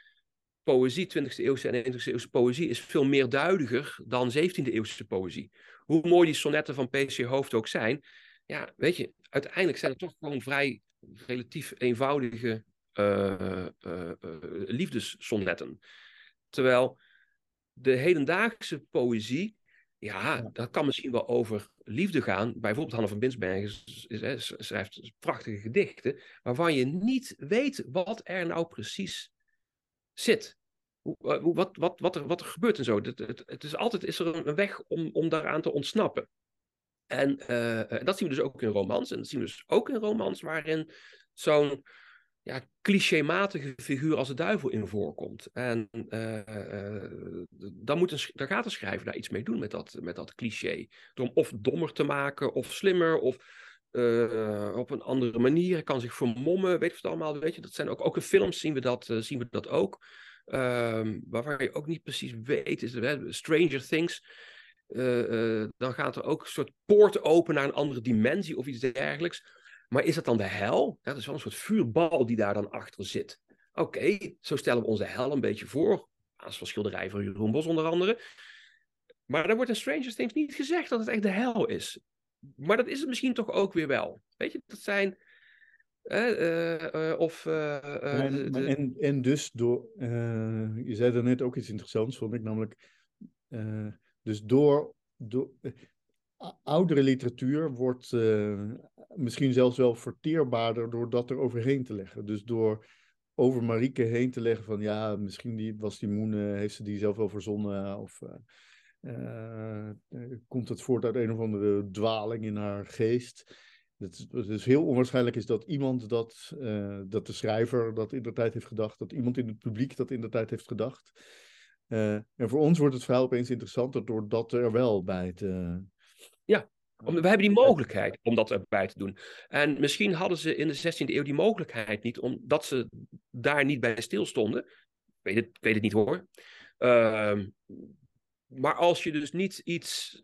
poëzie, 20e eeuwse en 21e eeuwse poëzie, is veel meer duidiger dan 17e eeuwse poëzie. Hoe mooi die sonnetten van P.C. Hoofd ook zijn, ja, weet je, uiteindelijk zijn het toch gewoon vrij relatief eenvoudige uh, uh, liefdessonnetten. Terwijl de hedendaagse poëzie, ja, dat kan misschien wel over liefde gaan. Bijvoorbeeld Hanne van Binsbergen schrijft prachtige gedichten, waarvan je niet weet wat er nou precies zit. Hoe, wat, wat, wat, er, wat er gebeurt en zo. Het, het, het is altijd is er een weg om, om daaraan te ontsnappen. En uh, dat zien we dus ook in romans. En dat zien we dus ook in romans waarin zo'n ja, clichématige figuur als de duivel in voorkomt. En uh, uh, dan, moet een, dan gaat de schrijver daar iets mee doen met dat, met dat cliché. Door hem of dommer te maken, of slimmer, of op een andere manier. Hij kan zich vermommen, weet je het allemaal. Weet je, dat zijn ook, ook in films zien we dat, zien we dat ook. Ehm, waarvan je ook niet precies weet, is Stranger Things uh, dan gaat er ook een soort poort open naar een andere dimensie of iets dergelijks. Maar is dat dan de hel? Dat is wel een soort vuurbal die daar dan achter zit. Oké, zo stellen we onze hel een beetje voor. Als van schilderij van Jeroen Bos onder andere. Maar dan wordt in Stranger Things niet gezegd dat het echt de hel is. Maar dat is het misschien toch ook weer wel. Weet je, dat zijn... Uh, uh, of, uh, en, de... en, en, dus door... je zei net ook iets interessants, vond ik namelijk... Dus door, door eh, oudere literatuur wordt uh, misschien zelfs wel verteerbaarder door dat er overheen te leggen. Dus door over Marieke heen te leggen van ja, misschien die, was die Moen, heeft ze die zelf wel verzonnen of uh, komt het voort uit een of andere dwaling in haar geest. Het is heel onwaarschijnlijk is dat iemand dat, dat de schrijver dat in de tijd heeft gedacht, dat iemand in het publiek dat in de tijd heeft gedacht. Uh, en voor ons wordt het verhaal opeens interessanter doordat er wel bij te. Ja, we hebben die mogelijkheid om dat erbij te doen. En misschien hadden ze in de 16e eeuw die mogelijkheid niet, omdat ze daar niet bij stilstonden. Ik weet het, weet het niet hoor. Uh, maar als je dus niet iets.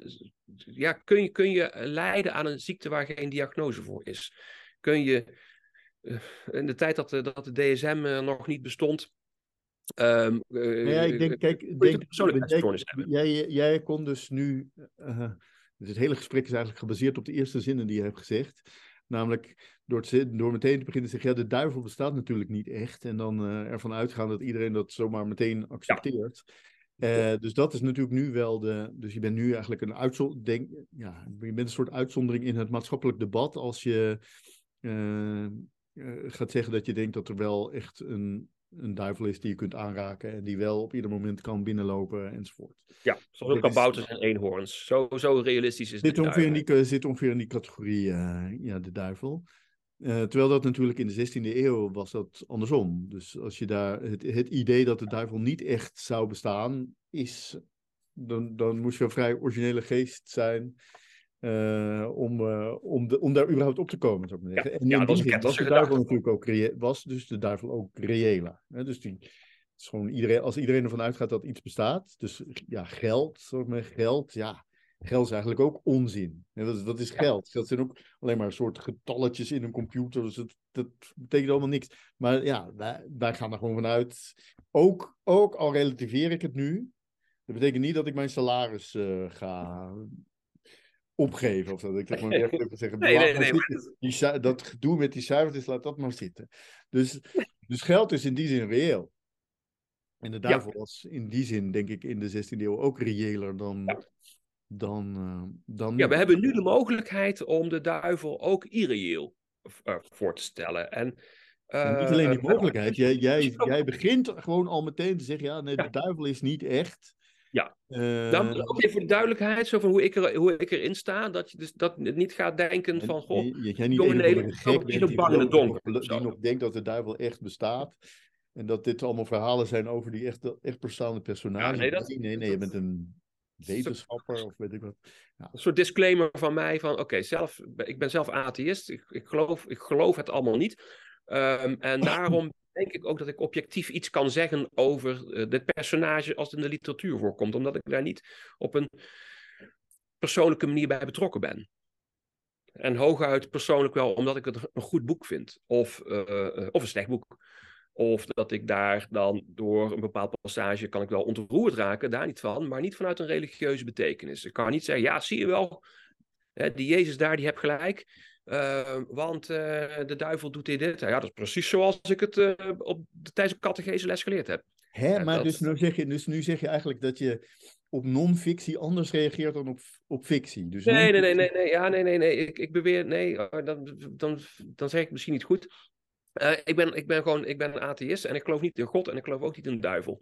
Ja, kun je, kun je lijden aan een ziekte waar geen diagnose voor is? Kun je. Uh, in de tijd dat, dat de DSM nog niet bestond, Um, ja, ik denk, kijk, denk, jij, jij, jij kon dus nu. Uh, dus het hele gesprek is eigenlijk gebaseerd op de eerste zinnen die je hebt gezegd. Namelijk door, door meteen te beginnen te zeggen: ja, de duivel bestaat natuurlijk niet echt. En dan uh, ervan uitgaan dat iedereen dat zomaar meteen accepteert. Ja. Uh, dus dat is natuurlijk nu wel de. Dus je bent nu eigenlijk een uitzondering. Ja, je bent een soort uitzondering in het maatschappelijk debat. Als je uh, gaat zeggen dat je denkt dat er wel echt een, een duivel is die je kunt aanraken. En die wel op ieder moment kan binnenlopen enzovoort. Ja, zoals ook kabouters en eenhoorns. Zo, zo realistisch is dit. Ongeveer in die, zit ongeveer in die categorie, ja, de duivel. Uh, terwijl dat natuurlijk in de 16e eeuw was dat andersom. Dus als je daar het, het idee dat de duivel niet echt zou bestaan, is, dan, dan moest je een vrij originele geest zijn uh, om, uh, om, de, om daar überhaupt op te komen, zou ik maar zeggen. Ja, en ja, was de duivel natuurlijk ook was dus de duivel ook reëler. Hè? Dus die, is gewoon iedereen, als iedereen ervan uitgaat dat iets bestaat, dus ja, geld, zou ik maar, geld, ja, Geld is eigenlijk ook onzin. Dat, dat is geld. Geld zijn ook alleen maar een soort getalletjes in een computer. Dus dat, dat betekent allemaal niks. Maar ja, wij, wij gaan er gewoon vanuit. Ook, ook al relativeer ik het nu. Dat betekent niet dat ik mijn salaris uh, ga opgeven. Of dat ik zeg maar even zeggen. Nee, nee, nee, die, dat gedoe met die cijfertjes, laat dat maar zitten. Dus, dus geld is in die zin reëel. En de duivel ja. was in die zin, denk ik, in de 16e eeuw ook reëler dan, ja dan, uh, dan. Ja, we hebben nu de mogelijkheid om de duivel ook irreëel uh, voor te stellen. En, uh, niet alleen die mogelijkheid, jij, jij, jij begint gewoon al meteen te zeggen: ja, nee, de duivel is niet echt. Ja, dan ook even voor de duidelijkheid, zo van hoe ik, er, hoe ik erin sta, dat je dus dat niet gaat denken van, goh, jij niet jongen Nederland, gek bent die, bang in het donker. Die nog denkt dat de duivel echt bestaat. En dat dit allemaal verhalen zijn over die echt, echt bestaande personages. Ja, nee, dat, nee, nee, je bent een wetenschapper of weet ik wat. Ja. Een soort disclaimer van mij van oké, zelf, ik ben zelf atheïst, ik, ik, geloof, ik geloof het allemaal niet. Um, en daarom denk ik ook dat ik objectief iets kan zeggen over uh, dit personage als het in de literatuur voorkomt, omdat ik daar niet op een persoonlijke manier bij betrokken ben. En hooguit persoonlijk wel omdat ik het een goed boek vind, of, uh, of een slecht boek. Of dat ik daar dan door een bepaald passage kan ik wel ontroerd raken, daar niet van, maar niet vanuit een religieuze betekenis. Ik kan niet zeggen, ja, zie je wel, hè, die Jezus daar, die heb gelijk, uh, want uh, de duivel doet dit, dit. Ja, dat is precies zoals ik het uh, op de tijdens catechese les geleerd heb. Hè, ja, maar dus, nu zeg je, dus nu zeg je eigenlijk dat je op non-fictie anders reageert dan op, op fictie. Dus nee, nee, nee, nee, nee, ja, nee, nee, nee. Ik, ik beweer, nee, dan, dan, dan zeg ik misschien niet goed. Uh, ik, ben, ik ben gewoon ik ben een atheïst en ik geloof niet in God en ik geloof ook niet in de duivel.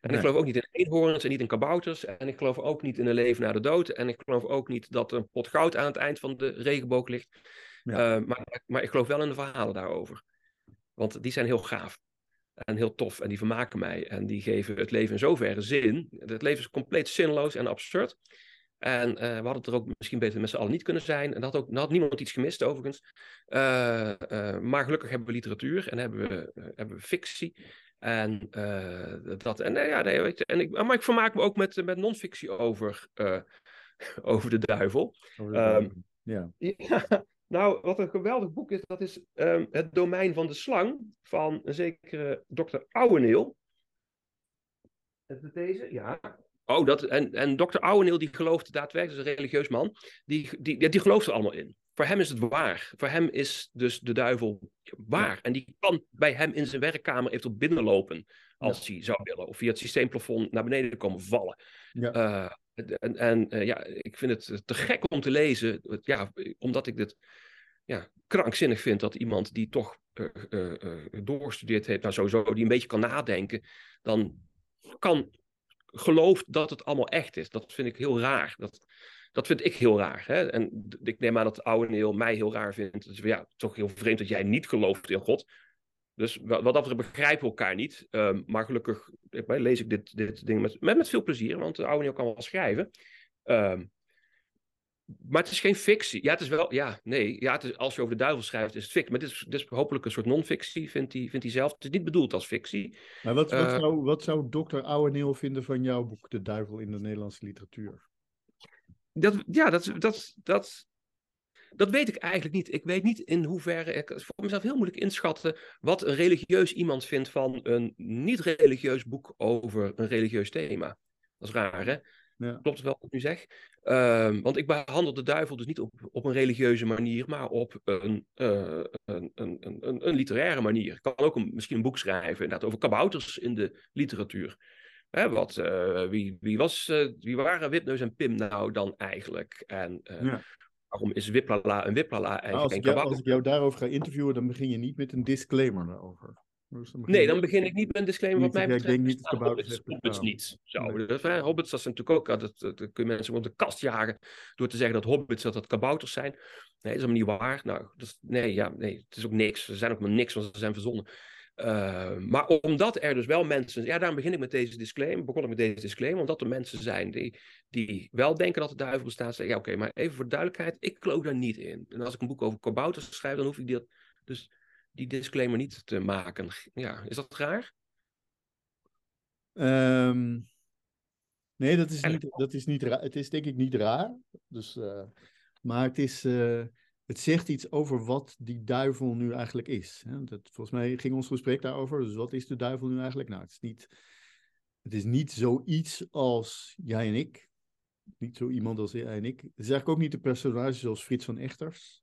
En ik geloof ook niet in eenhoorns en niet in kabouters. En ik geloof ook niet in een leven na de dood. En ik geloof ook niet dat er een pot goud aan het eind van de regenboog ligt. Ja. Uh, maar, maar ik geloof wel in de verhalen daarover. Want die zijn heel gaaf. En heel tof. En die vermaken mij. En die geven het leven in zoverre zin. Het leven is compleet zinloos en absurd. En uh, we hadden het er ook misschien beter met z'n allen niet kunnen zijn. En dat had, ook, had niemand iets gemist overigens. Uh, uh, maar gelukkig hebben we literatuur en hebben we, hebben we fictie. En dat. En, ja, nee, weet je, en ik, maar ik vermaak me ook met, met non-fictie over, over de duivel. Over de duivel. Um, ja. ja. Nou, wat een geweldig boek is, dat is um, Het Domein van de Slang van een zekere dokter Ouweneel. Is het deze? Ja. Oh, dat, en, en dokter Ouweneel die gelooft daadwerkelijk, is een religieus man, die, die, die gelooft er allemaal in. Voor hem is het waar. Voor hem is dus de duivel waar. En die kan bij hem in zijn werkkamer eventueel binnenlopen als hij zou willen. Of via het systeemplafond naar beneden komen vallen. Ja. Uh, en en uh, ja, ik vind het te gek om te lezen. Ja, omdat ik dit ja, krankzinnig vind dat iemand die toch uh, doorgestudeerd heeft, nou sowieso, die een beetje kan nadenken, dan kan gelooft dat het allemaal echt is. Dat vind ik heel raar. Dat, dat vind ik heel raar. Hè? En ik neem aan dat oude Neil mij heel raar vindt. Dus ja, toch heel vreemd dat jij niet gelooft in God. Dus wat, dat begrijpen we elkaar niet. Um, maar gelukkig lees ik dit, dit ding met, met, met veel plezier, want de oude Neil kan wel schrijven. Um, maar het is geen fictie. Ja, het is wel. Ja, nee. Ja, het is, als je over de duivel schrijft, is het fictie. Maar dit is, dit is hopelijk een soort non-fictie, vindt hij, vindt hij zelf. Het is niet bedoeld als fictie. Maar wat, wat, uh, zou, wat zou dokter Ouweneel vinden van jouw boek, De Duivel in de Nederlandse Literatuur? Dat, ja, dat, dat, dat, Dat weet ik eigenlijk niet. Ik weet niet in hoeverre. Ik voor mezelf heel moeilijk inschatten. wat een religieus iemand vindt van een niet-religieus boek over een religieus thema. Dat is raar, hè? Ja. Klopt het wel wat ik nu zeg? Ehm, want ik behandel de duivel dus niet op, op een religieuze manier, maar op een, uh, een, een, een, een, literaire manier. Ik kan ook een, misschien een boek schrijven inderdaad, over kabouters in de literatuur. Hè, wat, uh, wie, wie, was, uh, wie waren Wipneus en Pim nou dan eigenlijk? En ja. waarom is Wiplala een Wiplala eigenlijk nou, als, ik jou, als ik jou daarover ga interviewen, dan begin je niet met een disclaimer daarover. Dus nee, dan begin ik niet met een disclaimer wat mij betreft. Ik denk niet dat hobbits, hobbits niet. Zo, nee. dat, hobbits, dat zijn natuurlijk ook, dat, dat, dat kun je mensen op de kast jagen door te zeggen dat hobbits dat, dat kabouters zijn. Nee, dat is helemaal niet waar. Nou, dat nee, ja, nee, het is ook niks. Ze zijn ook maar niks, want ze zijn verzonnen. Uh, maar omdat er dus wel mensen, ja, daarom begin ik met deze disclaimer, begon ik met deze disclaimer, omdat er mensen zijn die, die wel denken dat de duivel bestaat, zeggen, ja, oké, maar even voor duidelijkheid, ik geloof daar niet in. En als ik een boek over kabouters schrijf, dan hoef ik dat dus die disclaimer niet te maken. Ja, is dat raar? Um, nee, dat is, niet, dat is niet raar. Het is denk ik niet raar. Dus, uh, maar het, is, uh, het zegt iets over wat die duivel nu eigenlijk is. Hè? Dat, volgens mij ging ons gesprek daarover. Dus wat is de duivel nu eigenlijk? Nou, het is niet, het is niet zoiets als jij en ik. Niet zo iemand als jij en ik. Het is eigenlijk ook niet de personage zoals Frits van Echters.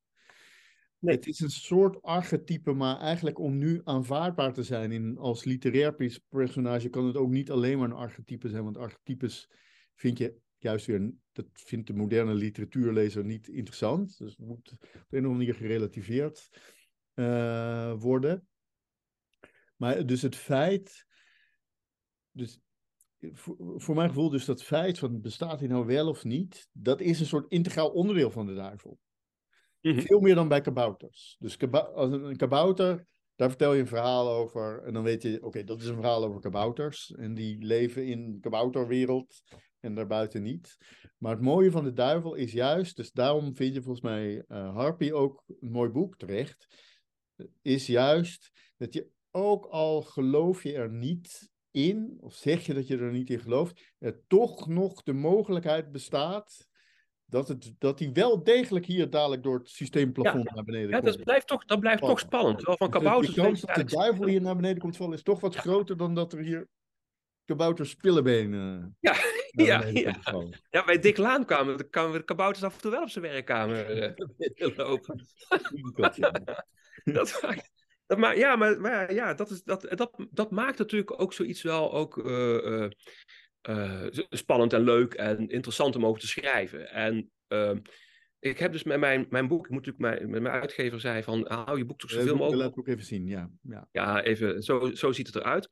Het is een soort archetype, maar eigenlijk om nu aanvaardbaar te zijn in, als literair personage kan het ook niet alleen maar een archetype zijn, want archetypes vind je juist weer, dat vindt de moderne literatuurlezer niet interessant. Dus het moet op een of andere manier gerelativeerd uh, worden. Maar dus het feit, dus voor, voor mijn gevoel dus dat feit van bestaat hij nou wel of niet, dat is een soort integraal onderdeel van de duivel. Mhm. Veel meer dan bij kabouters. Dus als een kabouter, daar vertel je een verhaal over. En dan weet je, oké, dat is een verhaal over kabouters. En die leven in kabouterwereld en daarbuiten niet. Maar het mooie van de duivel is juist, dus daarom vind je volgens mij uh, Harpy ook een mooi boek terecht. Is juist dat je ook al geloof je er niet in, of zeg je dat je er niet in gelooft, er toch nog de mogelijkheid bestaat dat, het, dat hij wel degelijk hier dadelijk door het systeemplafond naar beneden ja, komt. Dat blijft toch, dat blijft toch spannend. Wel van kabouters de, de kans dat de duivel hier naar beneden komt vallen is toch wat groter dan dat er hier kabouters spillebenen ja, ja, ja. ja, bij Dick Laan kwamen, kwamen de kabouters af en toe wel op zijn werkkamer uh, lopen. dat maakt, dat maakt, ja, maar, maar ja, dat, is, dat, dat, dat maakt natuurlijk ook zoiets wel ook... Uh, uh, uh, spannend en leuk en interessant om over te schrijven. En uh, ik heb dus met mijn, mijn boek, ik moet natuurlijk mijn, met mijn uitgever zei van hou je boek toch zoveel mogelijk. Laat het ook even zien, ja. Ja, ja even, zo, zo ziet het eruit.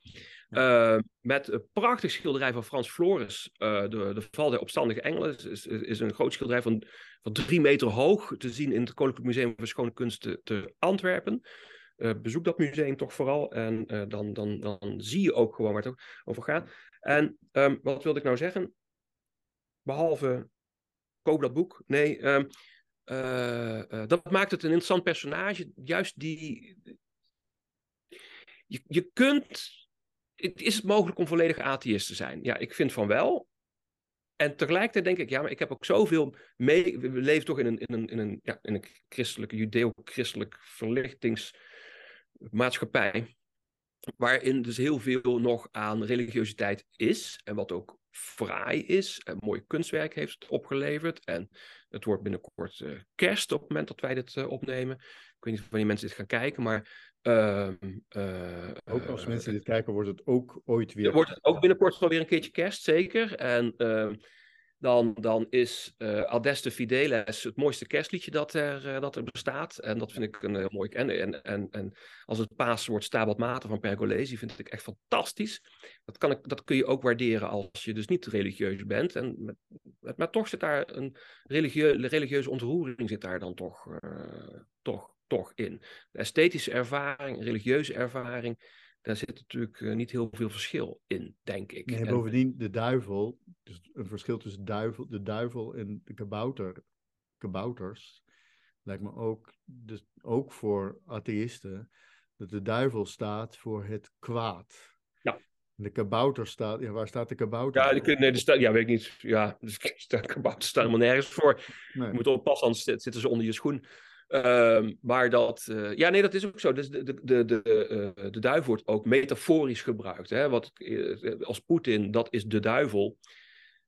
Ja. Uh, met een prachtig schilderij van Frans Flores, de, de Val der Opstandige Engelen, is, is, een groot schilderij van, van drie meter hoog, te zien in het Koninklijk Museum voor Schone Kunsten te Antwerpen. Uh, bezoek dat museum toch vooral en uh, dan, dan, dan zie je ook gewoon waar het over gaat. En um, wat wilde ik nou zeggen? Behalve koop dat boek. Nee, um, uh, uh, dat maakt het een interessant personage. Juist die. Je, je kunt. Is het mogelijk om volledig atheïst te zijn? Ja, ik vind van wel. En tegelijkertijd denk ik, ja, maar ik heb ook zoveel mee. We leven toch in een, in een, in een, ja, in een christelijke, judeo-christelijk verlichtingsmaatschappij waarin dus heel veel nog aan religiositeit is en wat ook fraai is en mooi kunstwerk heeft opgeleverd. En het wordt binnenkort uh, kerst op het moment dat wij dit uh, opnemen. Ik weet niet wanneer mensen dit gaan kijken, maar... Uh, ook als mensen dit kijken, wordt het ook ooit weer... Wordt het ook binnenkort wel weer een keertje kerst, zeker. En ehm, dan, dan is uh, Adeste Fideles het mooiste kerstliedje dat er, uh, dat er bestaat. En dat vind ik een heel mooi. En, en, en, en als het paaswoord Stabat Mater van Pergolesi vind ik echt fantastisch. Dat, kan ik, dat kun je ook waarderen als je dus niet religieus bent. En met, maar toch zit daar een religieu, religieuze ontroering zit daar dan toch, uh, toch, toch in. De esthetische ervaring, religieuze ervaring daar zit natuurlijk uh, niet heel veel verschil in, denk ik. Nee, bovendien, de duivel, dus een verschil tussen duivel, de duivel en de kabouter, kabouters, lijkt me ook, dus ook voor atheïsten, dat de duivel staat voor het kwaad. Ja. De kabouter staat, ja, waar staat de kabouter? Ja, die, nee, de sta, ja, weet ik niet. Ja, de kabouter staat helemaal nergens voor. Nee. Je moet oppassen, anders zit- zitten ze onder je schoen. Ehm, maar dat, eh, ja, nee, dat is ook zo. Dus de, de, de, de, eh, de duivel wordt ook metaforisch gebruikt. Hè? Wat, eh, als Poetin, dat is de duivel.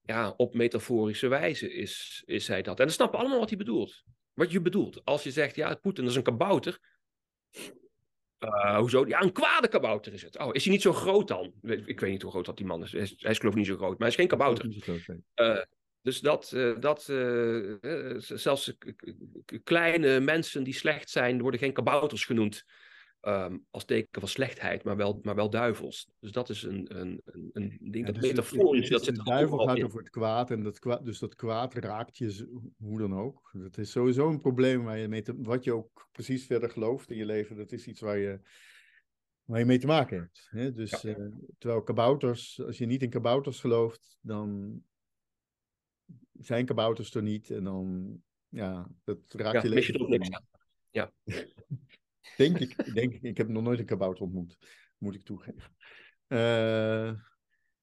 Ja, op metaforische wijze is, is hij dat. En dan snappen allemaal wat hij bedoelt. Wat je bedoelt. Als je zegt, ja, Poetin is een kabouter. Hoezo? Ja, een kwade kabouter is het. Oh, is hij niet zo groot dan? Ik ik weet niet hoe groot dat die man is. Hij is, hij is geloof ik niet zo groot, maar hij is geen kabouter. Dus dat, eh, dat eh, eh, zelfs kleine mensen die slecht zijn, worden geen kabouters genoemd. ehm, als teken van slechtheid, maar wel, maar wel duivels. Dus dat is een, een, een, een ding Ja, dat dus metaforisch, het- dat zit De duivel gaat in. over het kwaad en dat kwaad, dus dat kwaad raakt je hoe dan ook. Dat is sowieso een probleem waar je mee te, wat je ook precies verder gelooft in je leven. Dat is iets waar je, waar je mee te maken hebt. Hè? Dus, Ja. terwijl kabouters, als je niet in kabouters gelooft, dan zijn kabouters er niet en dan, ja, dat raakt Ja, je mis je leven. ook niks aan. Denk ik, denk ik. Ik heb nog nooit een kabouter ontmoet, moet ik toegeven. Eh,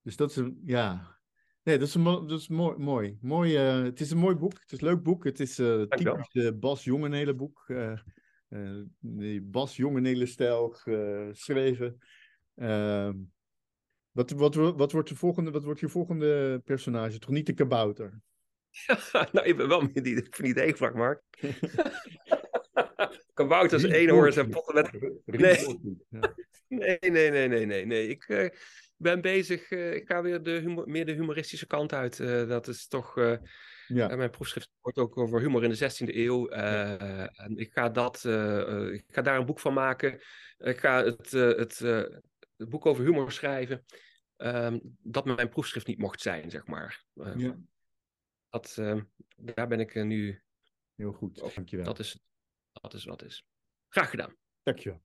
dus dat is een, ja. Nee, dat is, een, dat is mooi. mooi. mooi eh, het is een mooi boek. Het is een leuk boek. Het is Dankjewel. typisch Bas Jongenelen boek. die Bas Jongenelen stijl geschreven. Ehm, wat, wat, wat, wordt de volgende, wat wordt je volgende personage? Toch niet de kabouter? nou, je bent wel met die van idee vlak, Mark. Kabouters, eenhoorns en potten met Nee. Nee, nee, nee, nee, nee, nee. Ik eh, ben bezig. eh, ik ga weer de humor, meer de humoristische kant uit. Eh, dat is toch. Ja. mijn proefschrift wordt ook over humor in de 16e eeuw. En ik ga, dat, ik ga daar een boek van maken. Ik ga het, het, het boek over humor schrijven. ehm, dat mijn proefschrift niet mocht zijn, zeg maar. Ja, dat, eh, daar ben ik eh, nu. heel goed. Dankjewel. Dat is, dat is wat is. Graag gedaan. Dankjewel.